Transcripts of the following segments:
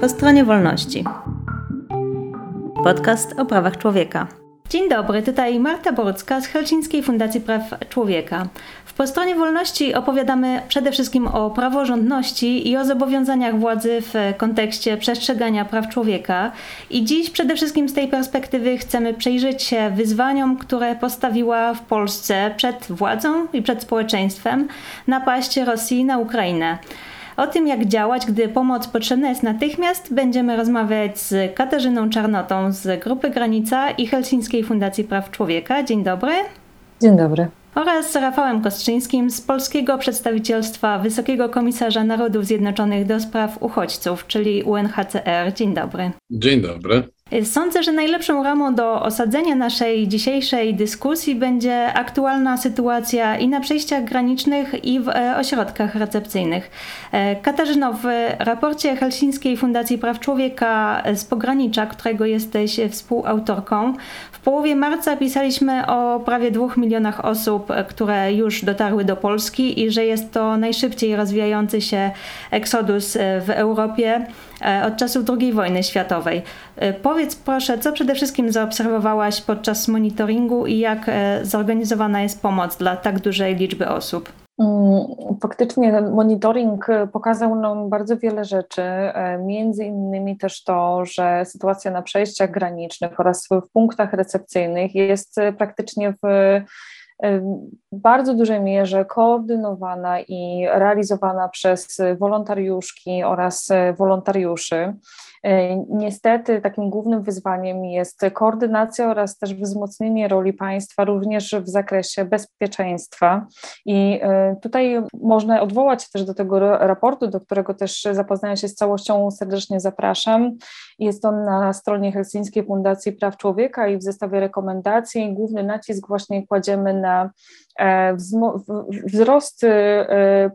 Po stronie wolności. Podcast o prawach człowieka. Dzień dobry, tutaj Marta Borcka z Helsińskiej Fundacji Praw Człowieka. W Po stronie wolności opowiadamy przede wszystkim o praworządności i o zobowiązaniach władzy w kontekście przestrzegania praw człowieka. I dziś przede wszystkim z tej perspektywy chcemy przyjrzeć się wyzwaniom, które postawiła w Polsce przed władzą i przed społeczeństwem napaść Rosji na Ukrainę. O tym, jak działać, gdy pomoc potrzebna jest natychmiast, będziemy rozmawiać z Katarzyną Czarnotą z Grupy Granica i Helsińskiej Fundacji Praw Człowieka. Dzień dobry. Dzień dobry. Oraz z Rafałem Kostrzyńskim z Polskiego Przedstawicielstwa Wysokiego Komisarza Narodów Zjednoczonych do Spraw Uchodźców, czyli UNHCR. Dzień dobry. Dzień dobry. Sądzę, że najlepszą ramą do osadzenia naszej dzisiejszej dyskusji będzie aktualna sytuacja i na przejściach granicznych, i w e, ośrodkach recepcyjnych. E, Katarzyno, w raporcie Helsińskiej Fundacji Praw Człowieka z pogranicza, którego jesteś współautorką, w połowie marca pisaliśmy o prawie dwóch milionach osób, które już dotarły do Polski i że jest to najszybciej rozwijający się eksodus w Europie e, od czasów II wojny światowej. Powiedz proszę, co przede wszystkim zaobserwowałaś podczas monitoringu i jak e, zorganizowana jest pomoc dla tak dużej liczby osób? Mm, faktycznie monitoring pokazał nam bardzo wiele rzeczy, e, między innymi też to, że sytuacja na przejściach granicznych oraz w punktach recepcyjnych jest praktycznie w bardzo dużej mierze koordynowana i realizowana przez wolontariuszki oraz wolontariuszy. E, niestety takim głównym wyzwaniem jest koordynacja oraz też wzmocnienie roli państwa również w zakresie bezpieczeństwa. I e, tutaj można odwołać się też do tego raportu, do którego też zapoznania się z całością serdecznie zapraszam. Jest on na stronie Helsińskiej Fundacji Praw Człowieka i w zestawie rekomendacji główny nacisk właśnie kładziemy na e, wzrost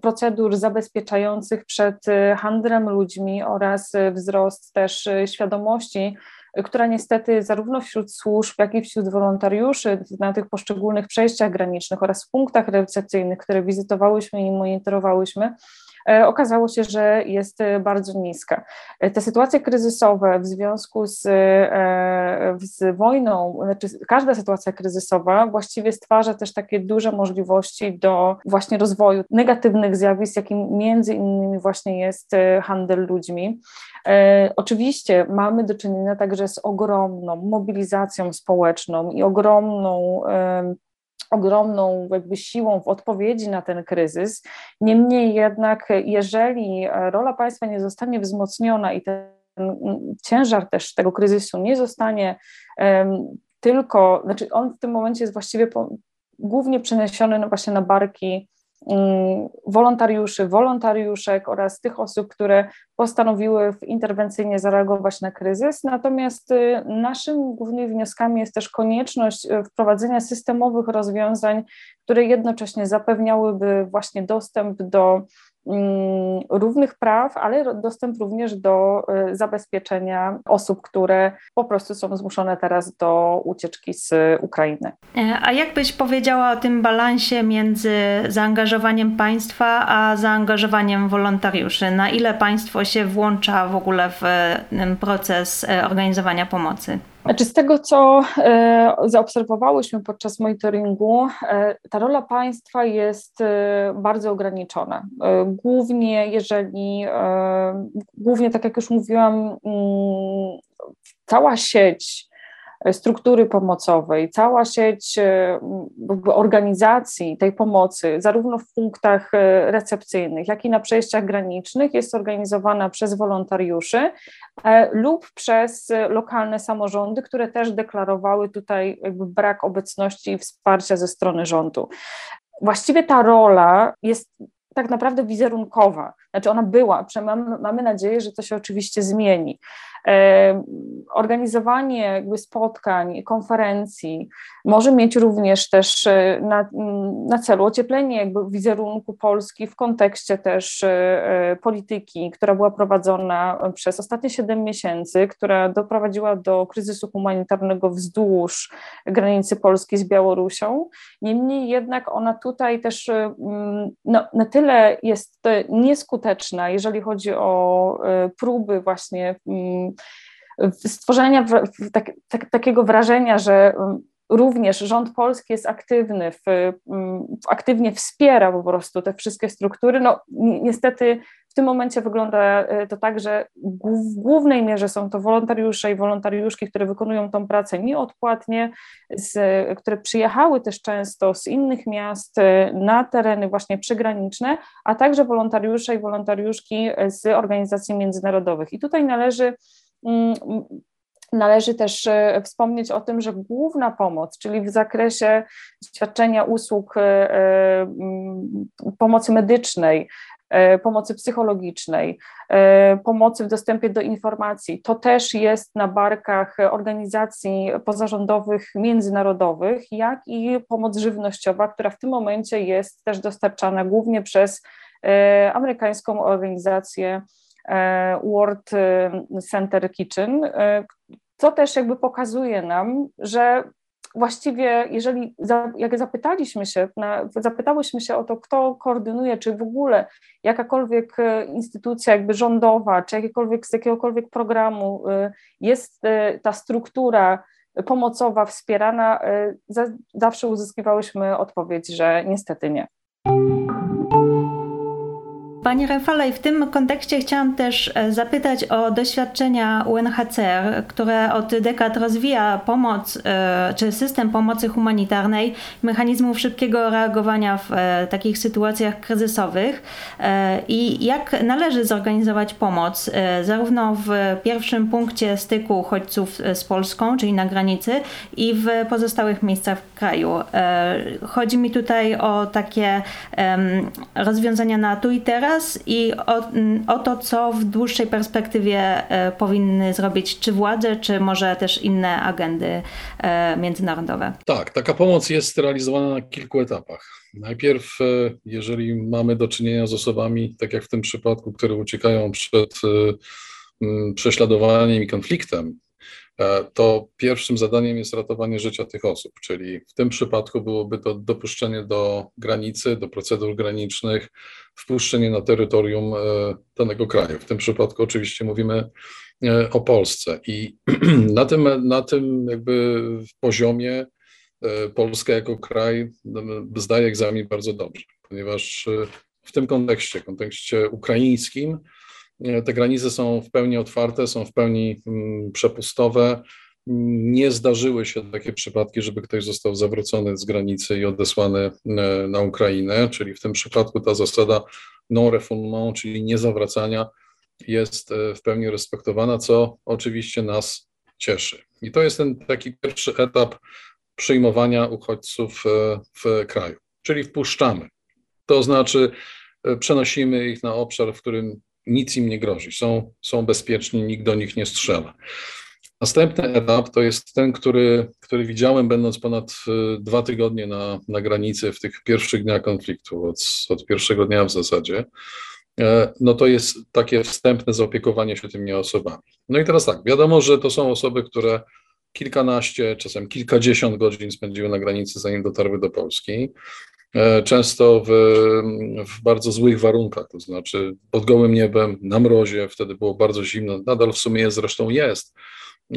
procedur zabezpieczających przed handlem ludźmi oraz wzrost też y, świadomości, która niestety zarówno wśród służb, jak i wśród wolontariuszy na tych poszczególnych przejściach granicznych oraz w punktach recepcyjnych, które wizytowałyśmy i monitorowałyśmy, E, okazało się, że jest e, bardzo niska. E, te sytuacje kryzysowe w związku z, z wojną, znaczy każda sytuacja kryzysowa właściwie stwarza też takie duże możliwości do właśnie rozwoju negatywnych zjawisk, jakim między innymi właśnie jest handel ludźmi. Oczywiście mamy do czynienia także z ogromną mobilizacją społeczną i ogromną ogromną jakby siłą w odpowiedzi na ten kryzys. Niemniej jednak, jeżeli rola państwa nie zostanie wzmocniona i ten ciężar też tego kryzysu nie zostanie um, tylko, znaczy on w tym momencie jest właściwie po, głównie przeniesiony właśnie na barki Mm, wolontariuszy, wolontariuszek oraz tych osób, które postanowiły interwencyjnie zareagować na kryzys. Natomiast y, naszym głównymi wnioskami jest też konieczność y, wprowadzenia systemowych rozwiązań, które jednocześnie zapewniałyby właśnie dostęp do równych praw, ale dostęp również do y, zabezpieczenia osób, które po prostu są zmuszone teraz do ucieczki z Ukrainy. E, a jak byś powiedziała o tym balansie między zaangażowaniem państwa a zaangażowaniem wolontariuszy? Na ile państwo się włącza w ogóle w proces e, organizowania pomocy? Znaczy z tego, co e, zaobserwowałyśmy podczas monitoringu, e, ta rola państwa jest e, bardzo ograniczona. Głównie jeżeli, głównie tak jak już mówiłam, mm, cała sieć struktury pomocowej, cała sieć e, organizacji tej pomocy, zarówno w punktach e, recepcyjnych, jak i na przejściach granicznych, jest organizowana przez wolontariuszy e, lub przez lokalne samorządy, które też deklarowały tutaj brak obecności i wsparcia ze strony rządu. Właściwie ta rola jest tak naprawdę wizerunkowa. Znaczy ona była, mamy nadzieję, że to się oczywiście zmieni. Organizowanie jakby spotkań, konferencji może mieć również też e, na, na celu ocieplenie jakby wizerunku Polski w kontekście też e, polityki, która była prowadzona przez ostatnie 7 miesięcy, która doprowadziła do kryzysu humanitarnego wzdłuż granicy Polski z Białorusią. Niemniej jednak ona tutaj też no, na tyle jest nieskuteczna, jeżeli chodzi o próby właśnie stworzenia tak, tak, takiego wrażenia, że mm, również rząd polski jest aktywny, w, mm, aktywnie wspiera po prostu te wszystkie struktury. No, niestety w tym momencie wygląda e, to tak, że w głównej mierze są to wolontariusze i wolontariuszki, które wykonują tą pracę nieodpłatnie, z, które przyjechały też często z innych miast e, na tereny właśnie przygraniczne, a także wolontariusze i wolontariuszki z organizacji międzynarodowych. I tutaj należy Należy też e, wspomnieć o tym, że główna pomoc, czyli w zakresie świadczenia usług e, e, pomocy medycznej, pomocy psychologicznej, pomocy w dostępie do informacji. To też jest na barkach organizacji pozarządowych, międzynarodowych, jak i pomoc żywnościowa, która w tym momencie jest też dostarczana głównie przez amerykańską organizację World Center Kitchen, co też jakby pokazuje nam, że właściwie, jeżeli jak zapytaliśmy się, zapytałyśmy się o to, kto koordynuje, czy w ogóle jakakolwiek e, instytucja jakby rządowa, czy jakiekolwiek, z jakiegokolwiek programu e, jest e, ta struktura pomocowa wspierana, zawsze uzyskiwałyśmy odpowiedź, że niestety nie. Pani Rafale, w tym kontekście chciałam też e, zapytać o doświadczenia UNHCR, które od dekad rozwija pomoc, e, czy system pomocy humanitarnej, mechanizmów szybkiego reagowania w e, takich sytuacjach kryzysowych i jak należy zorganizować pomoc, zarówno w pierwszym punkcie styku uchodźców z Polską, czyli na granicy, i w pozostałych miejscach w kraju. Chodzi mi tutaj o takie rozwiązania na tu i teraz, czas i o, mm, o, to, co w dłuższej perspektywie e, powinny zrobić czy władze, czy może też inne agendy e, międzynarodowe. Tak, taka pomoc jest realizowana na kilku etapach. Najpierw, e, jeżeli mamy do czynienia z osobami, tak jak w tym przypadku, które uciekają przed prześladowaniem i konfliktem, to pierwszym zadaniem jest ratowanie życia tych osób, czyli w tym przypadku byłoby to dopuszczenie do granicy, do procedur granicznych, wpuszczenie na terytorium e, danego kraju. W tym przypadku oczywiście mówimy e, o Polsce i na tym, na tym jakby poziomie Polska jako kraj no, zdaje egzamin bardzo dobrze, ponieważ w tym kontekście, kontekście ukraińskim, te granice są w pełni otwarte, są w pełni mm, przepustowe. Nie zdarzyły się takie przypadki, żeby ktoś został zawrócony z granicy i odesłany e, na Ukrainę, czyli w tym przypadku ta zasada non-refoulement, czyli niezawracania, jest e, w pełni respektowana, co oczywiście nas cieszy. I to jest ten taki pierwszy etap przyjmowania uchodźców e, w kraju, czyli wpuszczamy. To znaczy przenosimy ich na obszar, w którym nic im nie grozi, są, są bezpieczni, nikt do nich nie strzela. Następny etap to jest ten, który, który widziałem, będąc ponad y, dwa tygodnie na, na granicy w tych pierwszych dniach konfliktu, od, od pierwszego dnia w zasadzie. E, no to jest takie wstępne zaopiekowanie się tymi osobami. No i teraz tak, wiadomo, że to są osoby, które kilkanaście, czasem kilkadziesiąt godzin spędziły na granicy, zanim dotarły do Polski. E, często w, w, bardzo złych warunkach, to znaczy pod gołym niebem, na mrozie, wtedy było bardzo zimno, nadal w sumie jest, zresztą jest.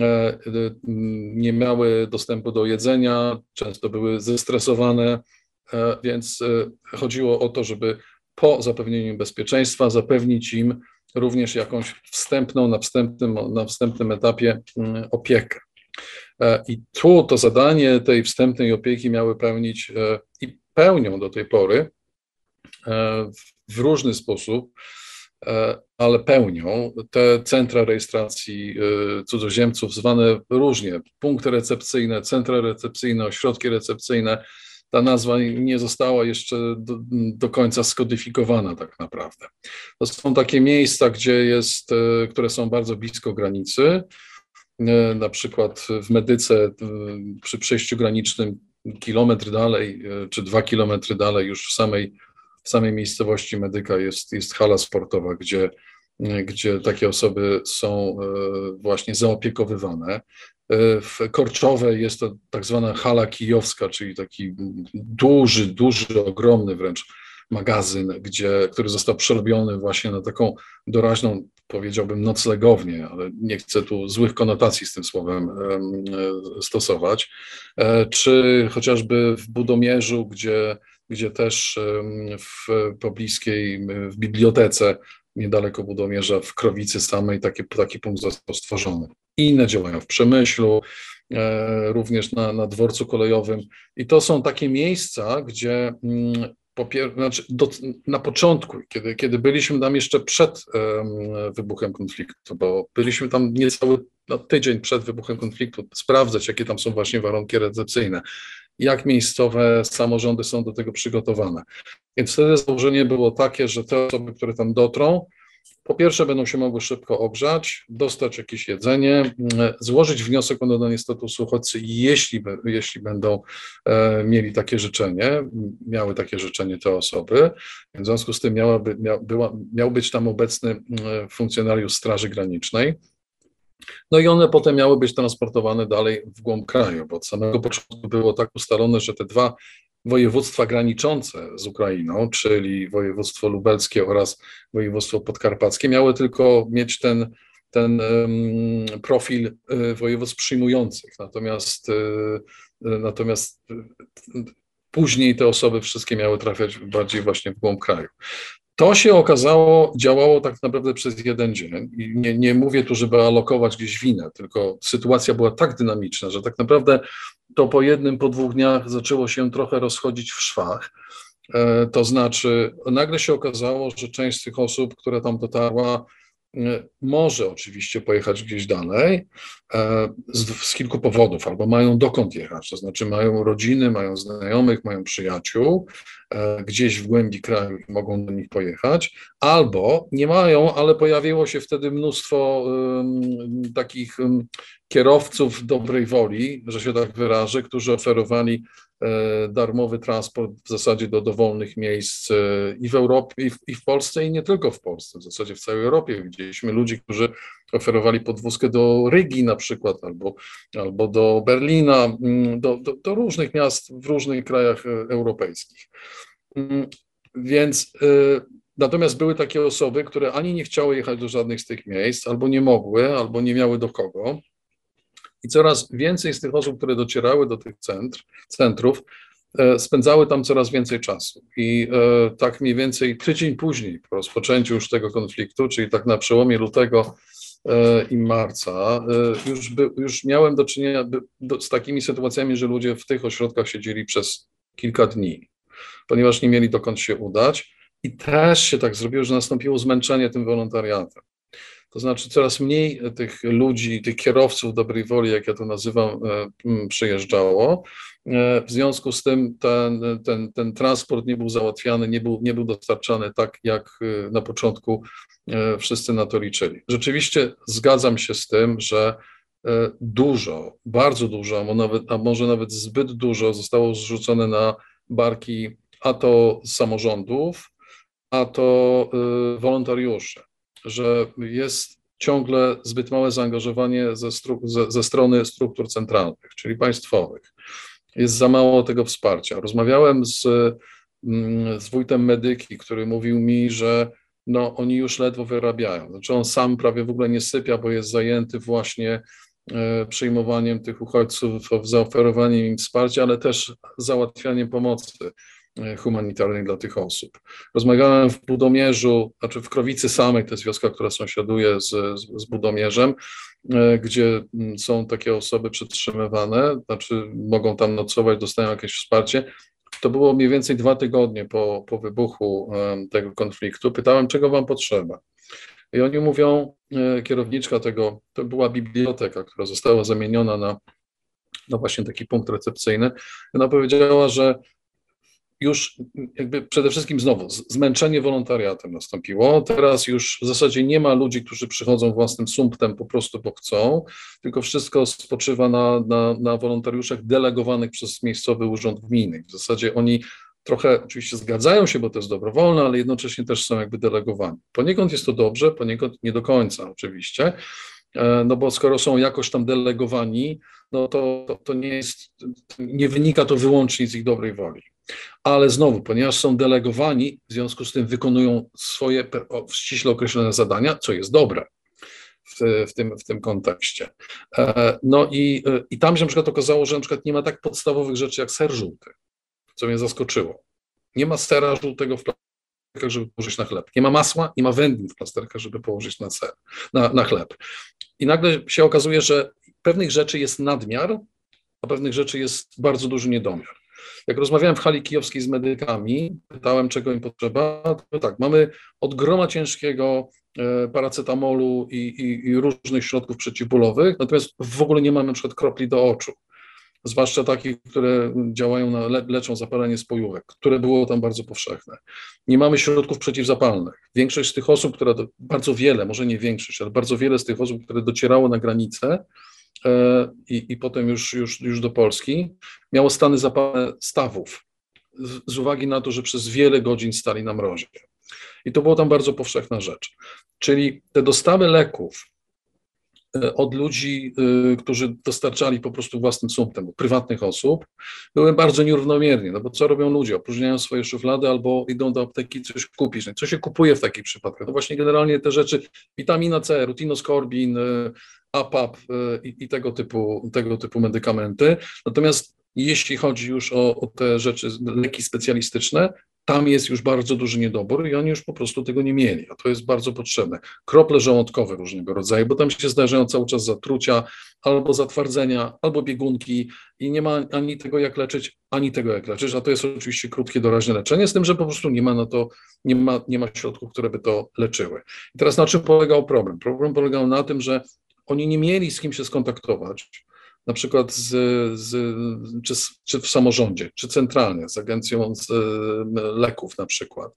E, e, nie miały dostępu do jedzenia, często były zestresowane, więc chodziło o to, żeby po zapewnieniu bezpieczeństwa zapewnić im również jakąś wstępną, na wstępnym, na wstępnym etapie mm, opiekę. I tu to zadanie tej wstępnej opieki miały pełnić i pełnią do tej pory e, w różny sposób, e, ale pełnią te centra rejestracji e, cudzoziemców, zwane różnie punkty recepcyjne, centra recepcyjne, ośrodki recepcyjne. Ta nazwa nie została jeszcze do, do końca skodyfikowana, tak naprawdę. To są takie miejsca, gdzie jest, które są bardzo blisko granicy. Na przykład w Medyce przy przejściu granicznym kilometr dalej, e, czy dwa kilometry dalej, już w samej, w samej miejscowości Medyka jest, jest hala sportowa, gdzie, e, gdzie takie osoby są e, właśnie zaopiekowywane. W Korczowe jest to tak zwana hala kijowska, czyli taki duży, duży, ogromny wręcz magazyn, gdzie, który został przerobiony właśnie na taką doraźną, powiedziałbym, noclegownię, ale nie chcę tu złych konotacji z tym słowem stosować, czy chociażby w Budomierzu, gdzie, gdzie też w pobliskiej, w bibliotece niedaleko Budomierza, w Krowicy samej taki, taki punkt został stworzony. Inne działają w Przemyślu, e, również na, na dworcu kolejowym. I to są takie miejsca, gdzie znaczy do, na początku, kiedy, kiedy byliśmy tam jeszcze przed um, wybuchem konfliktu, bo byliśmy tam niecały no, tydzień przed wybuchem konfliktu, sprawdzać, jakie tam są właśnie warunki recepcyjne, jak miejscowe samorządy są do tego przygotowane. Więc wtedy założenie było takie, że te osoby, które tam dotrą, po pierwsze będą się mogły szybko ogrzać, dostać jakieś jedzenie, złożyć wniosek o nadanie statusu uchodźcy, jeśli, jeśli będą e, mieli takie życzenie, miały takie życzenie te osoby. W związku z tym miałaby, mia, była, miał być tam obecny funkcjonariusz Straży Granicznej. No i one potem miały być transportowane dalej w głąb kraju, bo od samego początku było tak ustalone, że te dwa województwa graniczące z Ukrainą, czyli województwo lubelskie oraz województwo podkarpackie, miały tylko mieć ten, ten profil e, województw przyjmujących. Natomiast, e, e, natomiast później te osoby wszystkie miały trafiać bardziej właśnie w głąb kraju. To się okazało, działało tak naprawdę przez jeden dzień. I nie, nie mówię tu, żeby alokować gdzieś winę, tylko sytuacja była tak dynamiczna, że tak naprawdę to po jednym, po dwóch dniach zaczęło się trochę rozchodzić w szwach. E, to znaczy, nagle się okazało, że część z tych osób, która tam dotarła, może oczywiście pojechać gdzieś dalej e, z, z, kilku powodów, albo mają dokąd jechać, to znaczy mają rodziny, mają znajomych, mają przyjaciół e, gdzieś w głębi kraju i mogą do nich pojechać, albo nie mają, ale pojawiło się wtedy mnóstwo um, takich um, kierowców dobrej woli, że się tak wyrażę, którzy oferowali E, darmowy transport w zasadzie do dowolnych miejsc e, i w Europie, i w, i w, Polsce, i nie tylko w Polsce, w zasadzie w całej Europie. Widzieliśmy ludzi, którzy oferowali podwózkę do Rygi na przykład, albo, albo do Berlina, mm, do, do, do różnych miast w różnych krajach e, europejskich. Mm, więc Natomiast były takie osoby, które ani nie chciały jechać do żadnych z tych miejsc, albo nie mogły, albo nie miały do kogo. I coraz więcej z tych osób, które docierały do tych centr, centrów, e, spędzały tam coraz więcej czasu. I e, tak mniej więcej tydzień później, po rozpoczęciu już tego konfliktu, czyli tak na przełomie lutego e, i marca, już, by, już miałem do czynienia z takimi sytuacjami, że ludzie w tych ośrodkach siedzieli przez kilka dni, ponieważ nie mieli dokąd się udać. I też się tak zrobiło, że nastąpiło zmęczenie tym wolontariatem. To znaczy coraz mniej tych ludzi, tych kierowców dobrej woli, jak ja to nazywam, e, przyjeżdżało. E, w związku z tym ten, ten, ten transport nie był załatwiany, nie był, nie był dostarczany tak, jak e, na początku wszyscy na to liczyli. Rzeczywiście zgadzam się z tym, że dużo, bardzo dużo, a, może nawet zbyt dużo zostało zrzucone na barki a to samorządów, a to wolontariuszy że jest ciągle zbyt małe zaangażowanie ze, ze, ze strony struktur centralnych, czyli państwowych. Jest za mało tego wsparcia. Rozmawiałem z, mm, z wójtem medyki, który mówił mi, że no, oni już ledwo wyrabiają. Znaczy on sam prawie w ogóle nie sypia, bo jest zajęty właśnie e, przyjmowaniem tych uchodźców, zaoferowaniem im wsparcia, ale też załatwianiem pomocy humanitarnej dla tych osób. Rozmawiałem w Budomierzu, znaczy w Krowicy samej, to jest wioska, która sąsiaduje z, z, z Budomierzem, e, gdzie mm, są takie osoby przetrzymywane, znaczy mogą tam nocować, dostają jakieś wsparcie. To było mniej więcej dwa tygodnie po, po wybuchu tego konfliktu. Pytałem, czego wam potrzeba. I oni mówią, e, kierowniczka tego, to była biblioteka, która została zamieniona na, na właśnie taki punkt recepcyjny. Ona powiedziała, że już jakby przede wszystkim znowu zmęczenie wolontariatem nastąpiło. Teraz już w zasadzie nie ma ludzi, którzy przychodzą własnym sumptem po prostu, bo chcą, tylko wszystko spoczywa na, na, na wolontariuszach delegowanych przez miejscowy urząd gminy. W zasadzie oni trochę oczywiście zgadzają się, bo to jest dobrowolne, ale jednocześnie też są jakby delegowani. Poniekąd jest to dobrze, poniekąd nie do końca oczywiście, e, no bo skoro są jakoś tam delegowani, no to, to, to nie jest, nie wynika to wyłącznie z ich dobrej woli. Ale znowu, ponieważ są delegowani, w związku z tym wykonują swoje ściśle określone zadania, co jest dobre w, w, tym, w tym kontekście. E, no i, e, i tam się na przykład okazało, że na przykład nie ma tak podstawowych rzeczy jak ser żółty, co mnie zaskoczyło. Nie ma sera żółtego w plasterkach, żeby położyć na chleb. Nie ma masła, nie ma wędlin w plasterkach, żeby położyć na, ser, na, na chleb. I nagle się okazuje, że pewnych rzeczy jest nadmiar, a pewnych rzeczy jest bardzo duży niedomiar. Jak rozmawiałem w hali kijowskiej z medykami, pytałem, czego im potrzeba, to tak, mamy od groma ciężkiego e, paracetamolu i, i, i różnych środków przeciwbólowych, natomiast w ogóle nie mamy na przykład kropli do oczu zwłaszcza takich, które działają na, le, leczą zapalenie spojówek, które było tam bardzo powszechne. Nie mamy środków przeciwzapalnych. Większość z tych osób, która, do, bardzo wiele, może nie większość, ale bardzo wiele z tych osób, które docierało na granicę i, i potem już, już, już do Polski, miało stany zapalne stawów, z, z uwagi na to, że przez wiele godzin stali na mrozie. I to była tam bardzo powszechna rzecz. Czyli te dostawy leków E, od ludzi, e, którzy dostarczali po prostu własnym sumptem, prywatnych osób, były bardzo nierównomiernie, no bo co robią ludzie? Opróżniają swoje szuflady albo idą do apteki coś kupić. No co się kupuje w takich przypadkach? No właśnie generalnie te rzeczy, witamina C, rutinoskorbin, e, APAP i, i tego, typu, tego typu medykamenty. Natomiast jeśli chodzi już o, o, te rzeczy, leki specjalistyczne, tam jest już bardzo duży niedobór i oni już po prostu tego nie mieli, a to jest bardzo potrzebne. Krople żołądkowe różnego rodzaju, bo tam się zdarzają cały czas zatrucia, albo zatwardzenia, albo biegunki i nie ma ani tego jak leczyć, ani tego jak leczyć, a to jest oczywiście krótkie, doraźne leczenie, z tym, że po prostu nie ma na to, nie ma, nie ma środków, które by to leczyły. I teraz na czym polegał problem? Problem polegał na tym, że oni nie mieli z kim się skontaktować, na przykład z, z, czy, czy, w samorządzie, czy centralnie, z agencją z, leków na przykład,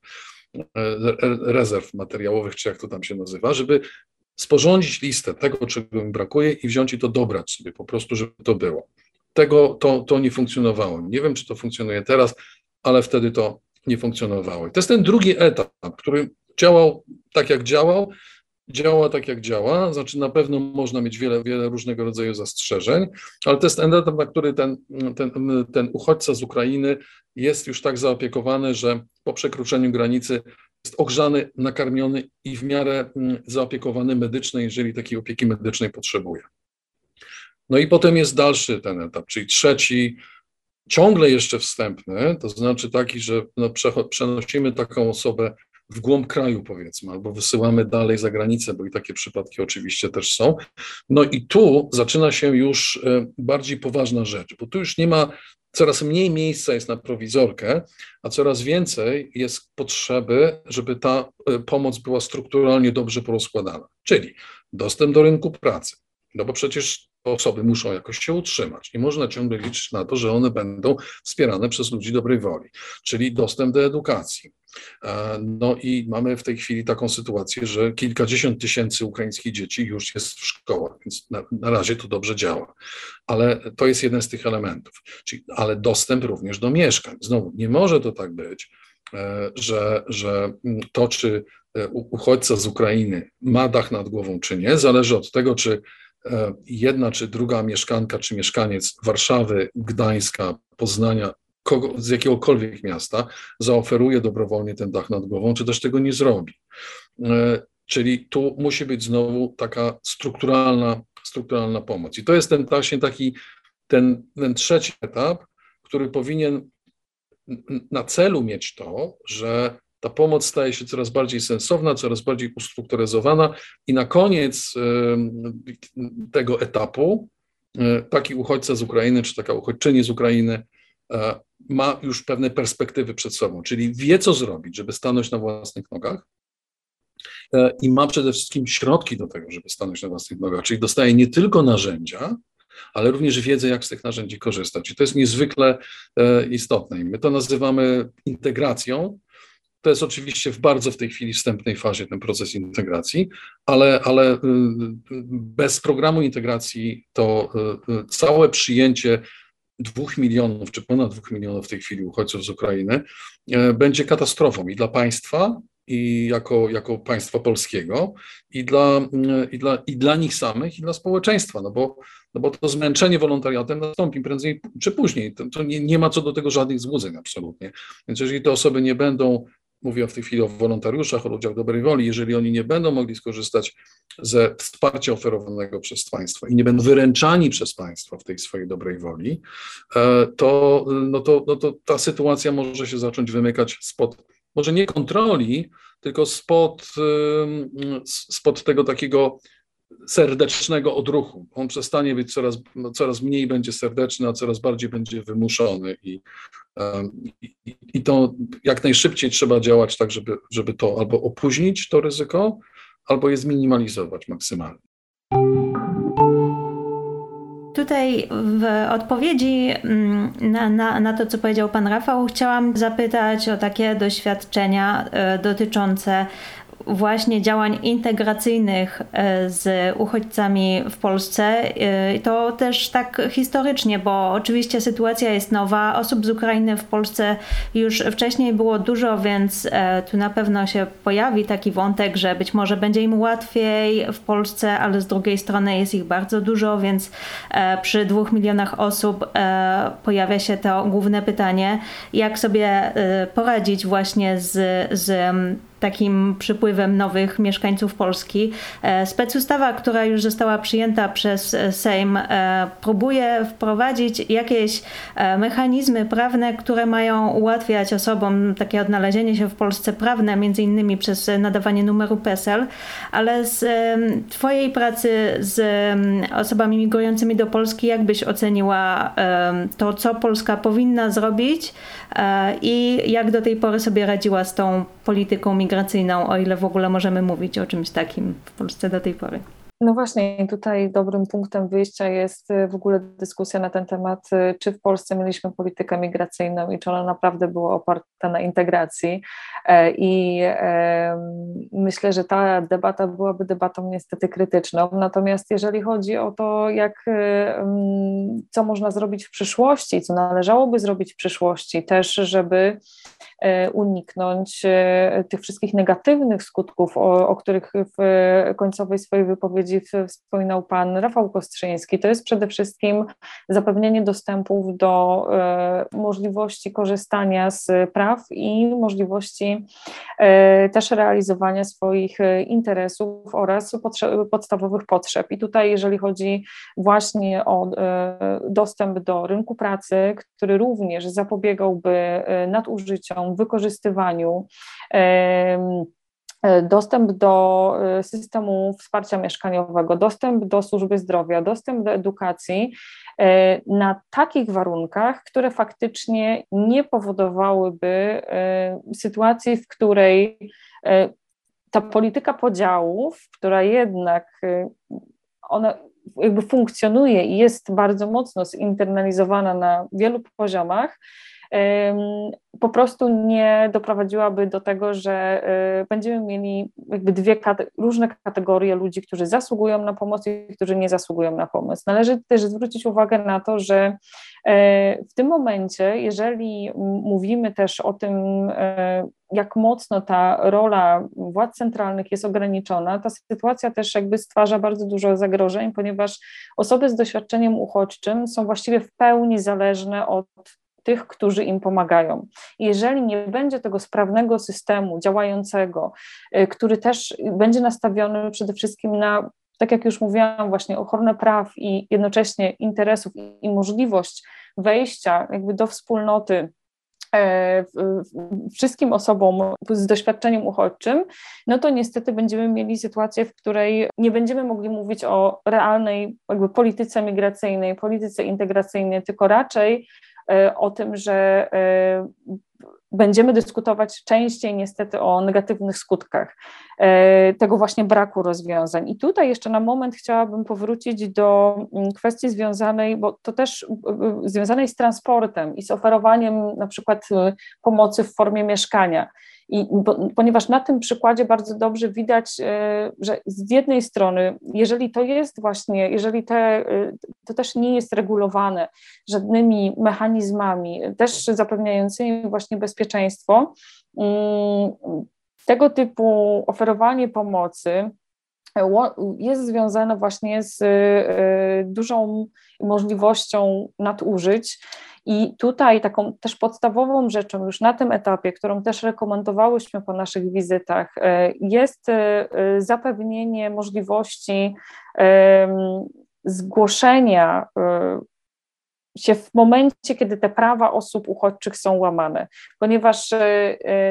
rezerw materiałowych, czy jak to tam się nazywa, żeby sporządzić listę tego, czego im brakuje i wziąć i to dobrać sobie po prostu, żeby to było. Tego to, to nie funkcjonowało. Nie wiem, czy to funkcjonuje teraz, ale wtedy to nie funkcjonowało. I to jest ten drugi etap, który działał tak, jak działał, działa tak, jak działa, znaczy na pewno można mieć wiele, wiele różnego rodzaju zastrzeżeń, ale to jest etap, na który ten, ten, ten uchodźca z Ukrainy jest już tak zaopiekowany, że po przekroczeniu granicy jest ogrzany, nakarmiony i w miarę mm, zaopiekowany medycznie, jeżeli takiej opieki medycznej potrzebuje. No i potem jest dalszy ten etap, czyli trzeci, ciągle jeszcze wstępny, to znaczy taki, że no, przenosimy taką osobę w głąb kraju, powiedzmy, albo wysyłamy dalej za granicę, bo i takie przypadki oczywiście też są. No i tu zaczyna się już e, bardziej poważna rzecz, bo tu już nie ma, coraz mniej miejsca jest na prowizorkę, a coraz więcej jest potrzeby, żeby ta e, pomoc była strukturalnie dobrze porozkładana, czyli dostęp do rynku pracy. No bo przecież osoby muszą jakoś się utrzymać. Nie można ciągle liczyć na to, że one będą wspierane przez ludzi dobrej woli, czyli dostęp do edukacji. E, no i mamy w tej chwili taką sytuację, że kilkadziesiąt tysięcy ukraińskich dzieci już jest w szkołach, więc na, na razie to dobrze działa. Ale to jest jeden z tych elementów. Czyli, ale dostęp również do mieszkań. Znowu, nie może to tak być, e, że, że to, czy e, uchodźca z Ukrainy ma dach nad głową, czy nie, zależy od tego, czy jedna czy druga mieszkanka czy mieszkaniec Warszawy, Gdańska, Poznania, kogo, z jakiegokolwiek miasta zaoferuje dobrowolnie ten dach nad głową, czy też tego nie zrobi. E, czyli tu musi być znowu taka strukturalna, strukturalna pomoc. I to jest ten właśnie taki, ten, ten trzeci etap, który powinien na celu mieć to, że ta pomoc staje się coraz bardziej sensowna, coraz bardziej ustrukturyzowana i na koniec tego etapu e, taki uchodźca z Ukrainy, czy taka uchodźczyni z Ukrainy e, ma już pewne perspektywy przed sobą, czyli wie, co zrobić, żeby stanąć na własnych nogach e, i ma przede wszystkim środki do tego, żeby stanąć na własnych nogach, czyli dostaje nie tylko narzędzia, ale również wiedzę, jak z tych narzędzi korzystać. I to jest niezwykle istotne. I my to nazywamy integracją, to jest oczywiście w bardzo w tej chwili wstępnej fazie ten proces integracji, ale, ale y, bez programu integracji to y, y, całe przyjęcie dwóch milionów, czy ponad dwóch milionów w tej chwili uchodźców z Ukrainy będzie katastrofą i dla państwa, i jako, jako państwa polskiego i dla, i, dla, i dla nich samych, i dla społeczeństwa, no bo, no bo to zmęczenie wolontariatem nastąpi prędzej czy później. To, to nie, nie ma co do tego żadnych złudzeń absolutnie. Więc jeżeli te osoby nie będą mówię w tej chwili o wolontariuszach, o ludziach dobrej woli, jeżeli oni nie będą mogli skorzystać ze wsparcia oferowanego przez państwo i nie będą wyręczani przez państwo w tej swojej dobrej woli, e, to, no to, no to ta sytuacja może się zacząć wymykać spod, może nie kontroli, tylko spod, spod tego takiego serdecznego odruchu. On przestanie być coraz, no, coraz mniej będzie serdeczny, a coraz bardziej będzie wymuszony i, i, to jak najszybciej trzeba działać tak, żeby, żeby to albo opóźnić to ryzyko, albo je zminimalizować maksymalnie. Tutaj w odpowiedzi mm, na, na, na, to, co powiedział Pan Rafał, chciałam zapytać o takie doświadczenia e, dotyczące właśnie działań integracyjnych e, z uchodźcami w Polsce. E, to też tak historycznie, bo oczywiście sytuacja jest nowa. Osób z Ukrainy w Polsce już wcześniej było dużo, więc e, tu na pewno się pojawi taki wątek, że być może będzie im łatwiej w Polsce, ale z drugiej strony jest ich bardzo dużo, więc przy dwóch milionach osób pojawia się to główne pytanie, jak sobie poradzić właśnie z, z takim przypływem nowych mieszkańców Polski. E, specustawa, która już została przyjęta przez e, Sejm, e, próbuje wprowadzić jakieś mechanizmy prawne, które mają ułatwiać osobom takie odnalezienie się w Polsce prawne, między innymi przez nadawanie numeru PESEL, ale z Twojej pracy z osobami migrującymi do Polski, jak byś oceniła to, co Polska powinna zrobić i jak do tej pory sobie radziła z tą polityką migracyjną? Migracyjną, o ile w ogóle możemy mówić o czymś takim w Polsce do tej pory. No właśnie, tutaj dobrym punktem wyjścia jest y, w ogóle dyskusja na ten temat, y, czy w Polsce mieliśmy politykę migracyjną i czy ona naprawdę była oparta na integracji. E, I myślę, że ta debata byłaby debatą niestety krytyczną. Natomiast jeżeli chodzi o to, jak, y, co można zrobić w przyszłości, co należałoby zrobić w przyszłości, też, żeby e, uniknąć e, tych wszystkich negatywnych skutków, o, o których w końcowej swojej wypowiedzi wypowiedzi wspominał pan Rafał Kostrzyński, to jest przede wszystkim zapewnienie dostępów do e, możliwości korzystania z praw i możliwości e, też realizowania swoich e, interesów oraz podstawowych potrzeb. I tutaj, jeżeli chodzi właśnie o dostęp do rynku pracy, który również zapobiegałby nadużyciom, wykorzystywaniu, dostęp do e, systemu wsparcia mieszkaniowego, dostęp do służby zdrowia, dostęp do edukacji e, na takich warunkach, które faktycznie nie powodowałyby sytuacji, w której ta polityka podziałów, która jednak ona jakby funkcjonuje i jest bardzo mocno zinternalizowana na wielu poziomach, po prostu nie doprowadziłaby do tego, że y, będziemy mieli jakby dwie różne kategorie ludzi, którzy zasługują na pomoc i którzy nie zasługują na pomoc. Należy też zwrócić uwagę na to, że e, w tym momencie, jeżeli mówimy też o tym, e, jak mocno ta rola władz centralnych jest ograniczona, ta sytuacja też jakby stwarza bardzo dużo zagrożeń, ponieważ osoby z doświadczeniem uchodźczym są właściwie w pełni zależne od tych, którzy im pomagają. Jeżeli nie będzie tego sprawnego systemu działającego, y, który też będzie nastawiony przede wszystkim na, tak jak już mówiłam, właśnie ochronę praw i jednocześnie interesów i możliwość wejścia jakby do wspólnoty e, wszystkim osobom z doświadczeniem uchodźczym, no to niestety będziemy mieli sytuację, w której nie będziemy mogli mówić o realnej jakby polityce migracyjnej, polityce integracyjnej, tylko raczej o tym, że e, będziemy dyskutować częściej niestety o negatywnych skutkach e, tego właśnie braku rozwiązań. I tutaj jeszcze na moment chciałabym powrócić do mm, kwestii związanej, bo to też związanej z transportem i z oferowaniem na przykład pomocy w formie mieszkania. I bo, ponieważ na tym przykładzie bardzo dobrze widać, e, że z jednej strony, jeżeli to jest właśnie, jeżeli te, e, to też nie jest regulowane żadnymi mechanizmami, też zapewniającymi właśnie bezpieczeństwo, mm, tego typu oferowanie pomocy jest związane właśnie z dużą możliwością nadużyć. I tutaj taką też podstawową rzeczą już na tym etapie, którą też rekomendowałyśmy po naszych wizytach, e, jest zapewnienie możliwości zgłoszenia się w momencie, kiedy te prawa osób uchodźczych są łamane, ponieważ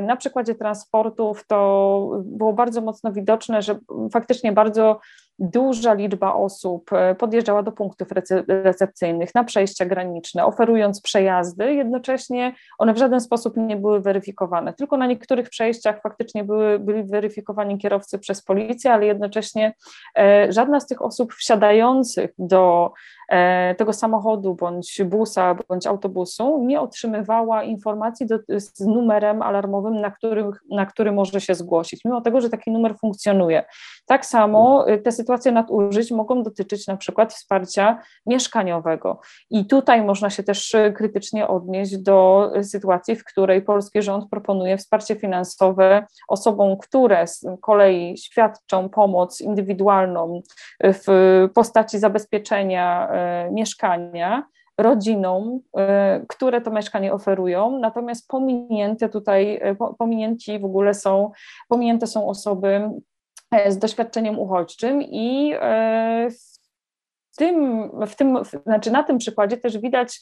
na przykładzie transportów to było bardzo mocno widoczne, że faktycznie bardzo duża liczba osób e, podjeżdżała do punktów recepcyjnych na przejścia graniczne, oferując przejazdy, jednocześnie one w żaden sposób nie były weryfikowane. Tylko na niektórych przejściach faktycznie były, byli weryfikowani kierowcy przez policję, ale jednocześnie e, żadna z tych osób wsiadających do e, tego samochodu, bądź busa, bądź autobusu nie otrzymywała informacji do, z numerem alarmowym, na, który, na który może się zgłosić, mimo tego, że taki numer funkcjonuje. Tak samo te sytuacje sytuacje nadużyć mogą dotyczyć na przykład wsparcia mieszkaniowego. I tutaj można się też e, krytycznie odnieść do sytuacji, w której polski rząd proponuje wsparcie finansowe osobom, które z kolei świadczą pomoc indywidualną w postaci zabezpieczenia e, mieszkania rodzinom, e, które to mieszkanie oferują, natomiast pominięte tutaj, pominięci w ogóle są, pominięte są osoby E, z doświadczeniem uchodźczym i e, w tym, w tym, znaczy na tym przykładzie też widać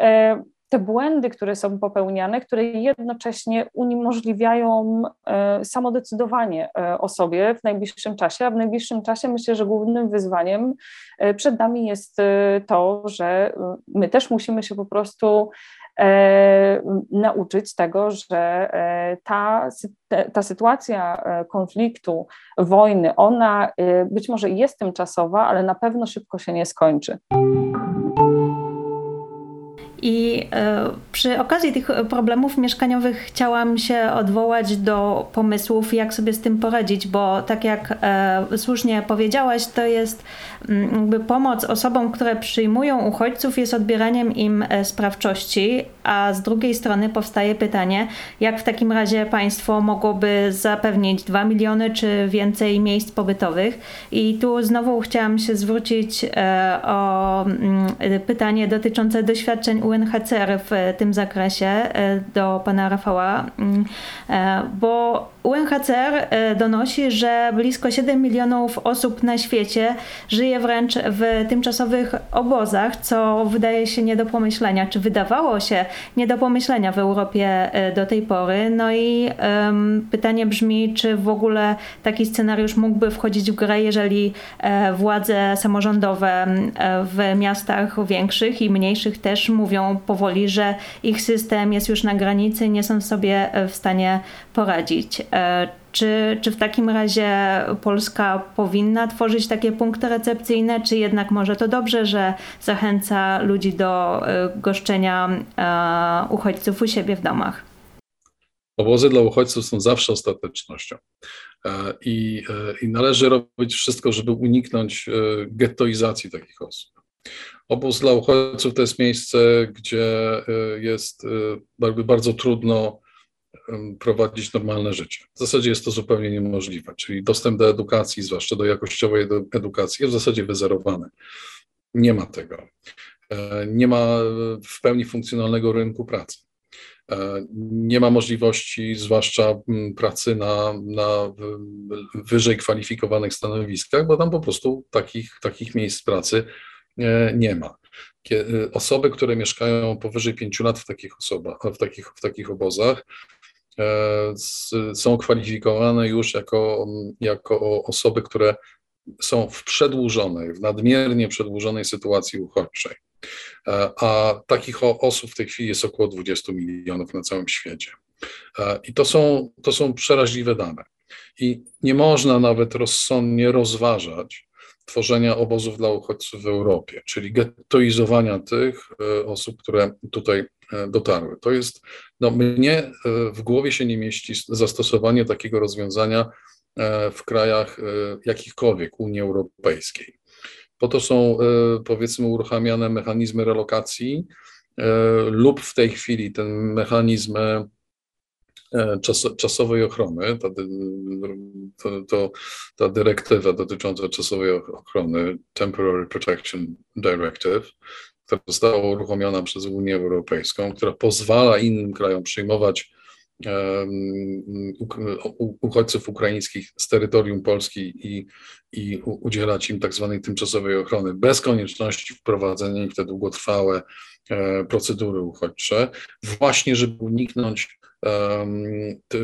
e, te błędy, które są popełniane, które jednocześnie uniemożliwiają samodecydowanie o sobie w najbliższym czasie, a w najbliższym czasie myślę, że głównym wyzwaniem przed nami jest to, że my też musimy się po prostu E, nauczyć tego, że e, ta, ta sytuacja e, konfliktu, wojny, ona być może jest tymczasowa, ale na pewno szybko się nie skończy. I e, przy okazji tych problemów mieszkaniowych chciałam się odwołać do pomysłów, jak sobie z tym poradzić, bo tak jak e, słusznie powiedziałaś, to jest mm, jakby pomoc osobom, które przyjmują uchodźców, jest odbieraniem im e, sprawczości, a z drugiej strony powstaje pytanie, jak w takim razie państwo mogłoby zapewnić 2 miliony czy więcej miejsc pobytowych. I tu znowu chciałam się zwrócić o mm, pytanie dotyczące doświadczeń UNHCR w tym zakresie e, do pana Rafała, mm, e, bo UNHCR e, donosi, że blisko 7 milionów osób na świecie żyje wręcz w tymczasowych obozach, co wydaje się nie do pomyślenia, czy wydawało się nie do pomyślenia w Europie do tej pory. No i um, pytanie brzmi, czy w ogóle taki scenariusz mógłby wchodzić w grę, jeżeli władze samorządowe w miastach większych i mniejszych też mówią powoli, że ich system jest już na granicy, nie są sobie w stanie poradzić. E, czy, czy w takim razie Polska powinna tworzyć takie punkty recepcyjne, czy jednak może to dobrze, że zachęca ludzi do e, goszczenia e, uchodźców u siebie w domach? Obozy dla uchodźców są zawsze ostatecznością. I, I należy robić wszystko, żeby uniknąć gettoizacji takich osób. Obóz dla uchodźców to jest miejsce, gdzie y, jest y, bardzo trudno prowadzić normalne życie. W zasadzie jest to zupełnie niemożliwe, czyli dostęp do edukacji, zwłaszcza do jakościowej edukacji, jest w zasadzie wyzerowany. Nie ma tego. E, nie ma w pełni funkcjonalnego rynku pracy. E, nie ma możliwości, zwłaszcza pracy na, na wyżej kwalifikowanych stanowiskach, bo tam po prostu takich, takich miejsc pracy E, nie ma. E, osoby, które mieszkają powyżej pięciu lat w takich osobach, w takich, w takich obozach, e, są kwalifikowane już jako, jako osoby, które są w przedłużonej, w nadmiernie przedłużonej sytuacji uchodźczej. A takich osób w tej chwili jest około 20 milionów na całym świecie. I to są, to są przeraźliwe dane. I nie można nawet rozsądnie rozważać, tworzenia obozów dla uchodźców w Europie, czyli gettoizowania tych e, osób, które tutaj e, dotarły. To jest, no mnie e, w głowie się nie mieści zastosowanie takiego rozwiązania w krajach jakichkolwiek Unii Europejskiej. Po to są powiedzmy uruchamiane mechanizmy relokacji lub w tej chwili ten mechanizm czas, czasowej ochrony, ta, to, to, ta dyrektywa dotycząca czasowej ochrony, Temporary Protection Directive, która została uruchomiona przez Unię Europejską, która pozwala innym krajom przyjmować uchodźców ukraińskich z terytorium Polski i, i udzielać im tak zwanej tymczasowej ochrony bez konieczności wprowadzenia ich w te długotrwałe e, procedury uchodźcze, właśnie żeby uniknąć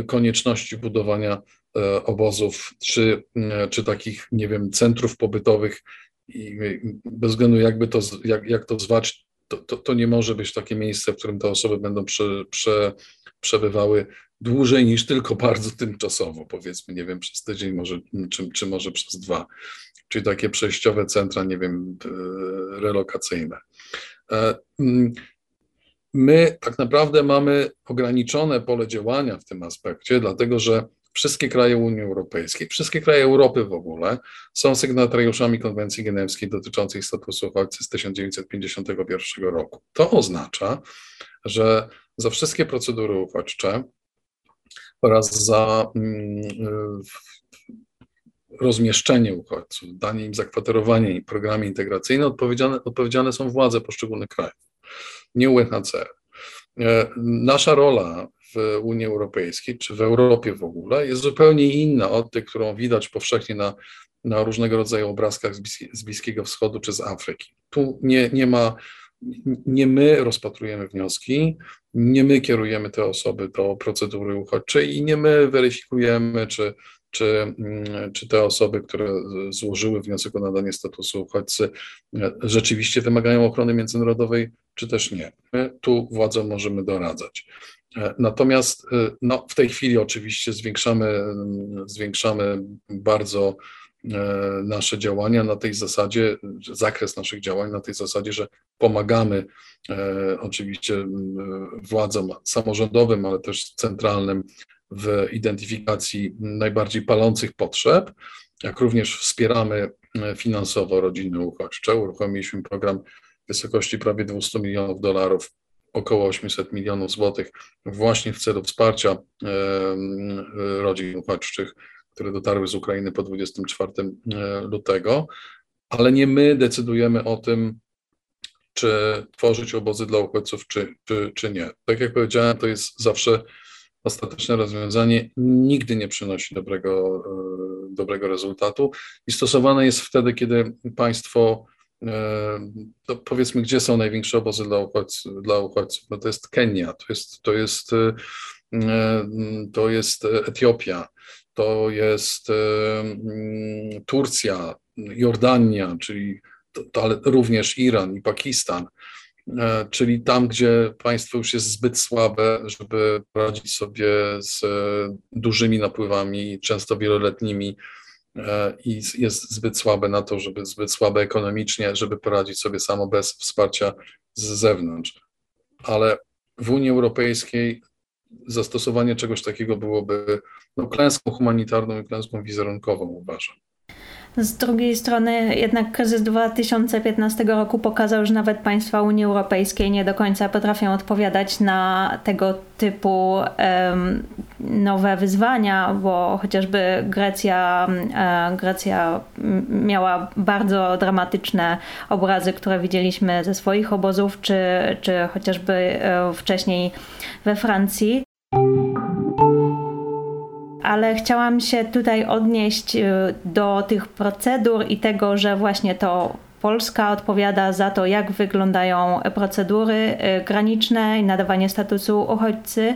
konieczności budowania e, obozów czy, e, czy takich, nie wiem, centrów pobytowych i bez względu jakby to, jak, jak to zwać, to, to, to, nie może być takie miejsce, w którym te osoby będą prze, prze, przebywały dłużej niż tylko bardzo tymczasowo, powiedzmy, nie wiem, przez tydzień, może, czy, czy może przez dwa, czyli takie przejściowe centra, nie wiem, e, relokacyjne. My tak naprawdę mamy ograniczone pole działania w tym aspekcie, dlatego że wszystkie kraje Unii Europejskiej, wszystkie kraje Europy w ogóle są sygnatariuszami konwencji genewskiej dotyczącej statusu uchodźcy z 1951 roku. To oznacza, że za wszystkie procedury uchodźcze oraz za mm, rozmieszczenie uchodźców, danie im zakwaterowania i programy integracyjne odpowiedzialne, odpowiedzialne są władze poszczególnych krajów, nie UNHCR. E, nasza rola w Unii Europejskiej, czy w Europie w ogóle, jest zupełnie inna od tej, którą widać powszechnie na, na różnego rodzaju obrazkach z, z Bliskiego Wschodu czy z Afryki. Tu nie, nie ma, nie my rozpatrujemy wnioski, nie my kierujemy te osoby do procedury uchodźczej i nie my weryfikujemy, czy, czy, mm, czy te osoby, które złożyły wniosek o nadanie statusu uchodźcy, rzeczywiście wymagają ochrony międzynarodowej, czy też nie. My tu władzom możemy doradzać. E, natomiast e, no, w tej chwili oczywiście zwiększamy, mm, zwiększamy bardzo e, nasze działania na tej zasadzie, zakres naszych działań na tej zasadzie, że pomagamy oczywiście mm, władzom samorządowym, ale też centralnym w identyfikacji najbardziej palących potrzeb, jak również wspieramy finansowo rodziny uchodźcze. Uruchomiliśmy program w wysokości prawie 200 milionów dolarów około 800 milionów złotych właśnie w celu wsparcia rodzin uchodźczych, które dotarły z Ukrainy po 24 e, lutego, ale nie my decydujemy o tym, czy tworzyć obozy dla uchodźców, czy, czy, czy nie. Tak jak powiedziałem, to jest zawsze ostateczne rozwiązanie, nigdy nie przynosi dobrego, e, dobrego rezultatu i stosowane jest wtedy, kiedy państwo to powiedzmy, gdzie są największe obozy dla uchodźców? Dla uchodźców? No to jest Kenia, to jest, to jest, e, to jest Etiopia, to jest e, mm, Turcja, Jordania, czyli to, to, ale również Iran i Pakistan, e, czyli tam, gdzie państwo już jest zbyt słabe, żeby radzić sobie z dużymi napływami, często wieloletnimi E, i jest zbyt słabe na to, żeby zbyt słabe ekonomicznie, żeby poradzić sobie samo bez wsparcia z zewnątrz. Ale w Unii Europejskiej zastosowanie czegoś takiego byłoby no, klęską humanitarną i klęską wizerunkową, uważam. Z drugiej strony jednak kryzys 2015 roku pokazał, że nawet państwa Unii Europejskiej nie do końca potrafią odpowiadać na tego typu um, nowe wyzwania, bo chociażby Grecja, e, Grecja miała bardzo dramatyczne obrazy, które widzieliśmy ze swoich obozów, czy, czy chociażby e, wcześniej we Francji ale chciałam się tutaj odnieść y, do tych procedur i tego, że właśnie to Polska odpowiada za to, jak wyglądają procedury y, graniczne i nadawanie statusu uchodźcy,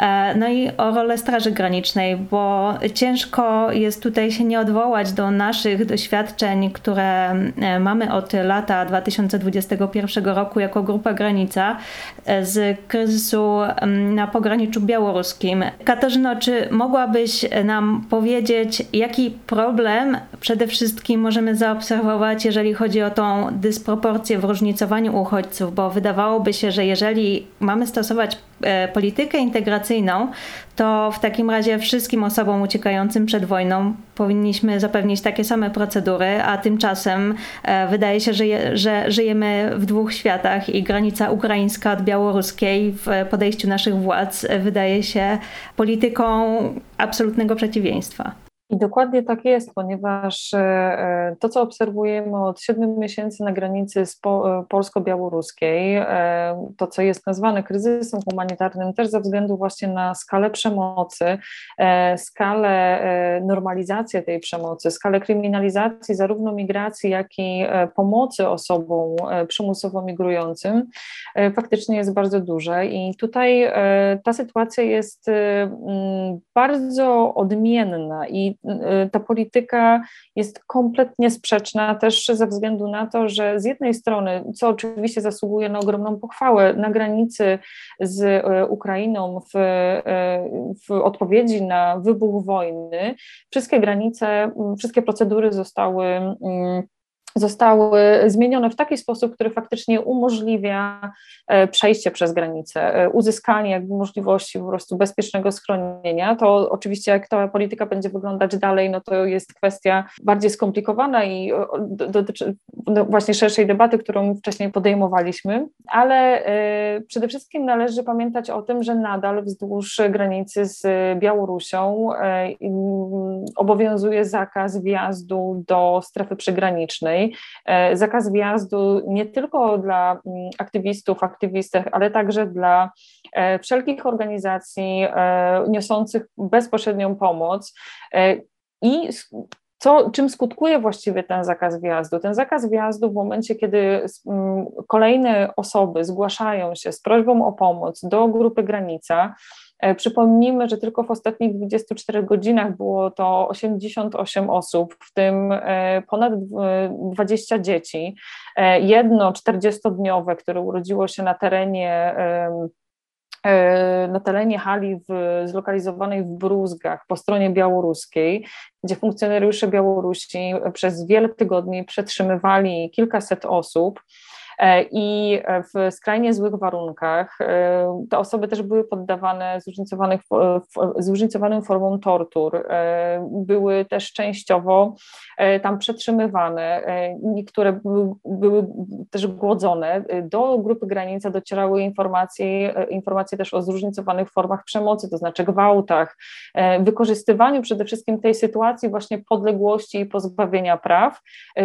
e, no i o rolę Straży Granicznej, bo ciężko jest tutaj się nie odwołać do naszych doświadczeń, które e, mamy od lata 2021 roku jako Grupa Granica e, z kryzysu na pograniczu białoruskim. Katarzyno, czy mogłabyś nam powiedzieć, jaki problem przede wszystkim możemy zaobserwować, jeżeli chodzi o o tą dysproporcję w różnicowaniu uchodźców, bo wydawałoby się, że jeżeli mamy stosować e, politykę integracyjną, to w takim razie wszystkim osobom uciekającym przed wojną powinniśmy zapewnić takie same procedury, a tymczasem e, wydaje się, że, że żyjemy w dwóch światach i granica ukraińska od białoruskiej w podejściu naszych władz wydaje się polityką absolutnego przeciwieństwa. I dokładnie tak jest, ponieważ e, e, to, co obserwujemy od siedmiu miesięcy na granicy e, polsko-białoruskiej, to, co jest nazwane kryzysem humanitarnym, też ze względu właśnie na skalę przemocy, skalę normalizacji tej przemocy, skalę kryminalizacji zarówno migracji, jak i pomocy osobom przymusowo migrującym, faktycznie jest bardzo duże. I tutaj ta sytuacja jest bardzo odmienna i ta polityka jest kompletnie sprzeczna też ze względu na to, że z jednej strony, co oczywiście zasługuje na ogromną pochwałę, na granicy z y, Ukrainą w, y, w odpowiedzi na wybuch wojny, wszystkie granice, wszystkie procedury zostały mm, zostały zmienione w taki sposób, który faktycznie umożliwia e, przejście przez granicę, e, uzyskanie jakby możliwości po prostu bezpiecznego schronienia. To oczywiście jak ta polityka będzie wyglądać dalej, no to jest kwestia bardziej skomplikowana i dotyczy no właśnie szerszej debaty, którą wcześniej podejmowaliśmy, ale e, przede wszystkim należy pamiętać o tym, że nadal wzdłuż granicy z Białorusią obowiązuje zakaz wjazdu do strefy przygranicznej. E, zakaz wjazdu nie tylko dla mm, aktywistów, aktywistek, ale także dla e, wszelkich organizacji e, niosących bezpośrednią pomoc. I co, czym skutkuje właściwie ten zakaz wjazdu? Ten zakaz wjazdu w momencie, kiedy mm, kolejne osoby zgłaszają się z prośbą o pomoc do grupy granica, przypomnijmy, że tylko w ostatnich 24 godzinach było to 88 osób, w tym e, ponad 20 dzieci. E, jedno 40-dniowe, które urodziło się na terenie na terenie hali w, zlokalizowanej w Bruzgach po stronie białoruskiej, gdzie funkcjonariusze Białorusi przez wiele tygodni przetrzymywali kilkaset osób. E, i w skrajnie złych warunkach. E, te osoby też były poddawane zróżnicowanych, zróżnicowanym formom tortur, e, były też częściowo tam przetrzymywane, niektóre były, były też głodzone. Do grupy granica docierały informacje, informacje też o zróżnicowanych formach przemocy, to znaczy gwałtach, wykorzystywaniu przede wszystkim tej sytuacji właśnie podległości i pozbawienia praw.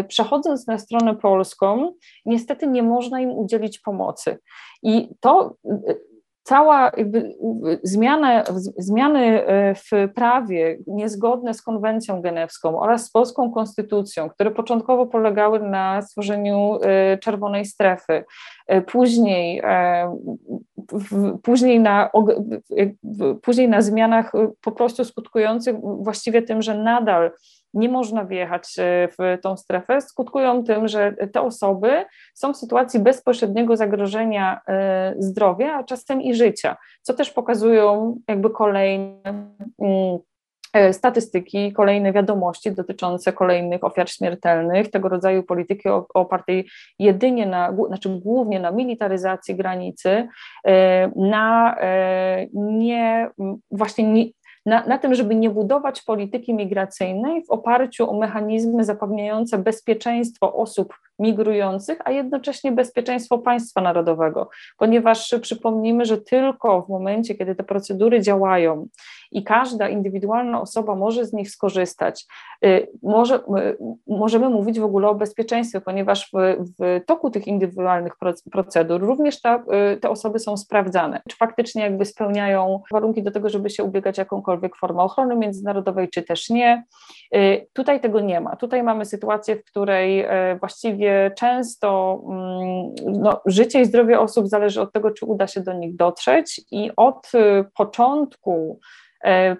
Przechodząc na stronę polską, niestety nie można im udzielić pomocy. I to cała jakby zmiana, zmiany e, w prawie niezgodne z konwencją genewską oraz z polską konstytucją, które początkowo polegały na stworzeniu czerwonej strefy, później, później, na, później na zmianach po prostu skutkujących właściwie tym, że nadal nie można wjechać e, w tą strefę, skutkują tym, że te osoby są w sytuacji bezpośredniego zagrożenia e, zdrowia, a czasem i życia, co też pokazują jakby kolejne mm, e, statystyki, kolejne wiadomości dotyczące kolejnych ofiar śmiertelnych, tego rodzaju polityki opartej jedynie na, znaczy głównie na militaryzacji granicy, na nie, właśnie nie, na, na tym, żeby nie budować polityki migracyjnej w oparciu o mechanizmy zapewniające bezpieczeństwo osób migrujących, a jednocześnie bezpieczeństwo państwa narodowego, ponieważ przypomnijmy, że tylko w momencie, kiedy te procedury działają i każda indywidualna osoba może z nich skorzystać, y, może, y, możemy mówić w ogóle o bezpieczeństwie, ponieważ w, w toku tych indywidualnych procedur również ta, y, te osoby są sprawdzane, czy faktycznie jakby spełniają warunki do tego, żeby się ubiegać jakąkolwiek formę ochrony międzynarodowej, czy też nie. Tutaj tego nie ma. Tutaj mamy sytuację, w której właściwie często mm, no, życie i zdrowie osób zależy od tego, czy uda się do nich dotrzeć i od początku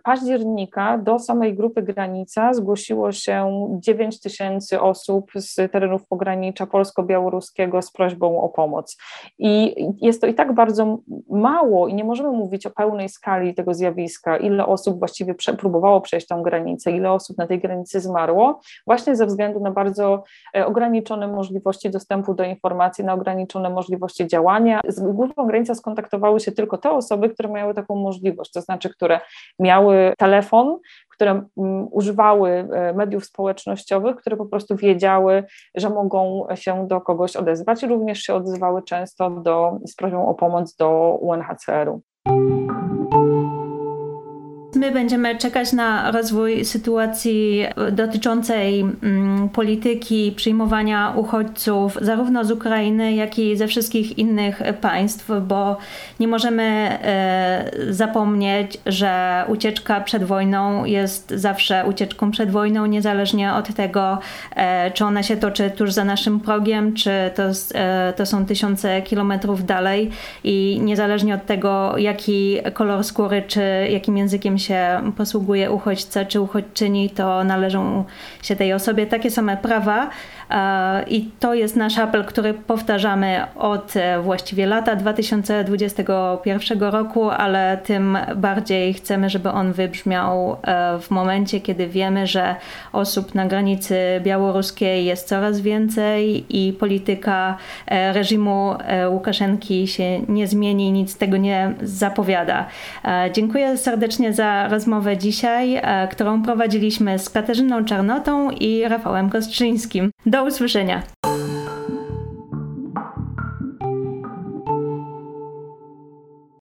października do samej grupy granica zgłosiło się 9 tysięcy osób z terenów pogranicza polsko-białoruskiego z prośbą o pomoc. I jest to i tak bardzo mało i nie możemy mówić o pełnej skali tego zjawiska, ile osób właściwie próbowało przejść tą granicę, ile osób na tej granicy zmarło, właśnie ze względu na bardzo e, ograniczone możliwości dostępu do informacji, na ograniczone możliwości działania. Z grupą granica skontaktowały się tylko te osoby, które miały taką możliwość, to znaczy, które miały telefon, które mm, używały e, mediów społecznościowych, które po prostu wiedziały, że mogą się do kogoś odezwać również się odzywały często do, z prośbą o pomoc do UNHCR-u. My będziemy czekać na rozwój sytuacji dotyczącej mm, polityki przyjmowania uchodźców zarówno z Ukrainy, jak i ze wszystkich innych państw, bo nie możemy e, zapomnieć, że ucieczka przed wojną jest zawsze ucieczką przed wojną, niezależnie od tego, e, czy ona się toczy tuż za naszym progiem, czy to, e, to są tysiące kilometrów dalej i niezależnie od tego, jaki kolor skóry, czy jakim językiem się się posługuje uchodźca czy uchodźczyni, to należą się tej osobie. Takie same prawa, i to jest nasz apel, który powtarzamy od e, właściwie lata 2021 roku, ale tym bardziej chcemy, żeby on wybrzmiał e, w momencie, kiedy wiemy, że osób na granicy białoruskiej jest coraz więcej i polityka e, reżimu Łukaszenki się nie zmieni, nic tego nie zapowiada. Dziękuję serdecznie za rozmowę dzisiaj, którą prowadziliśmy z Katarzyną Czarnotą i Rafałem Kostrzyńskim. Do usłyszenia.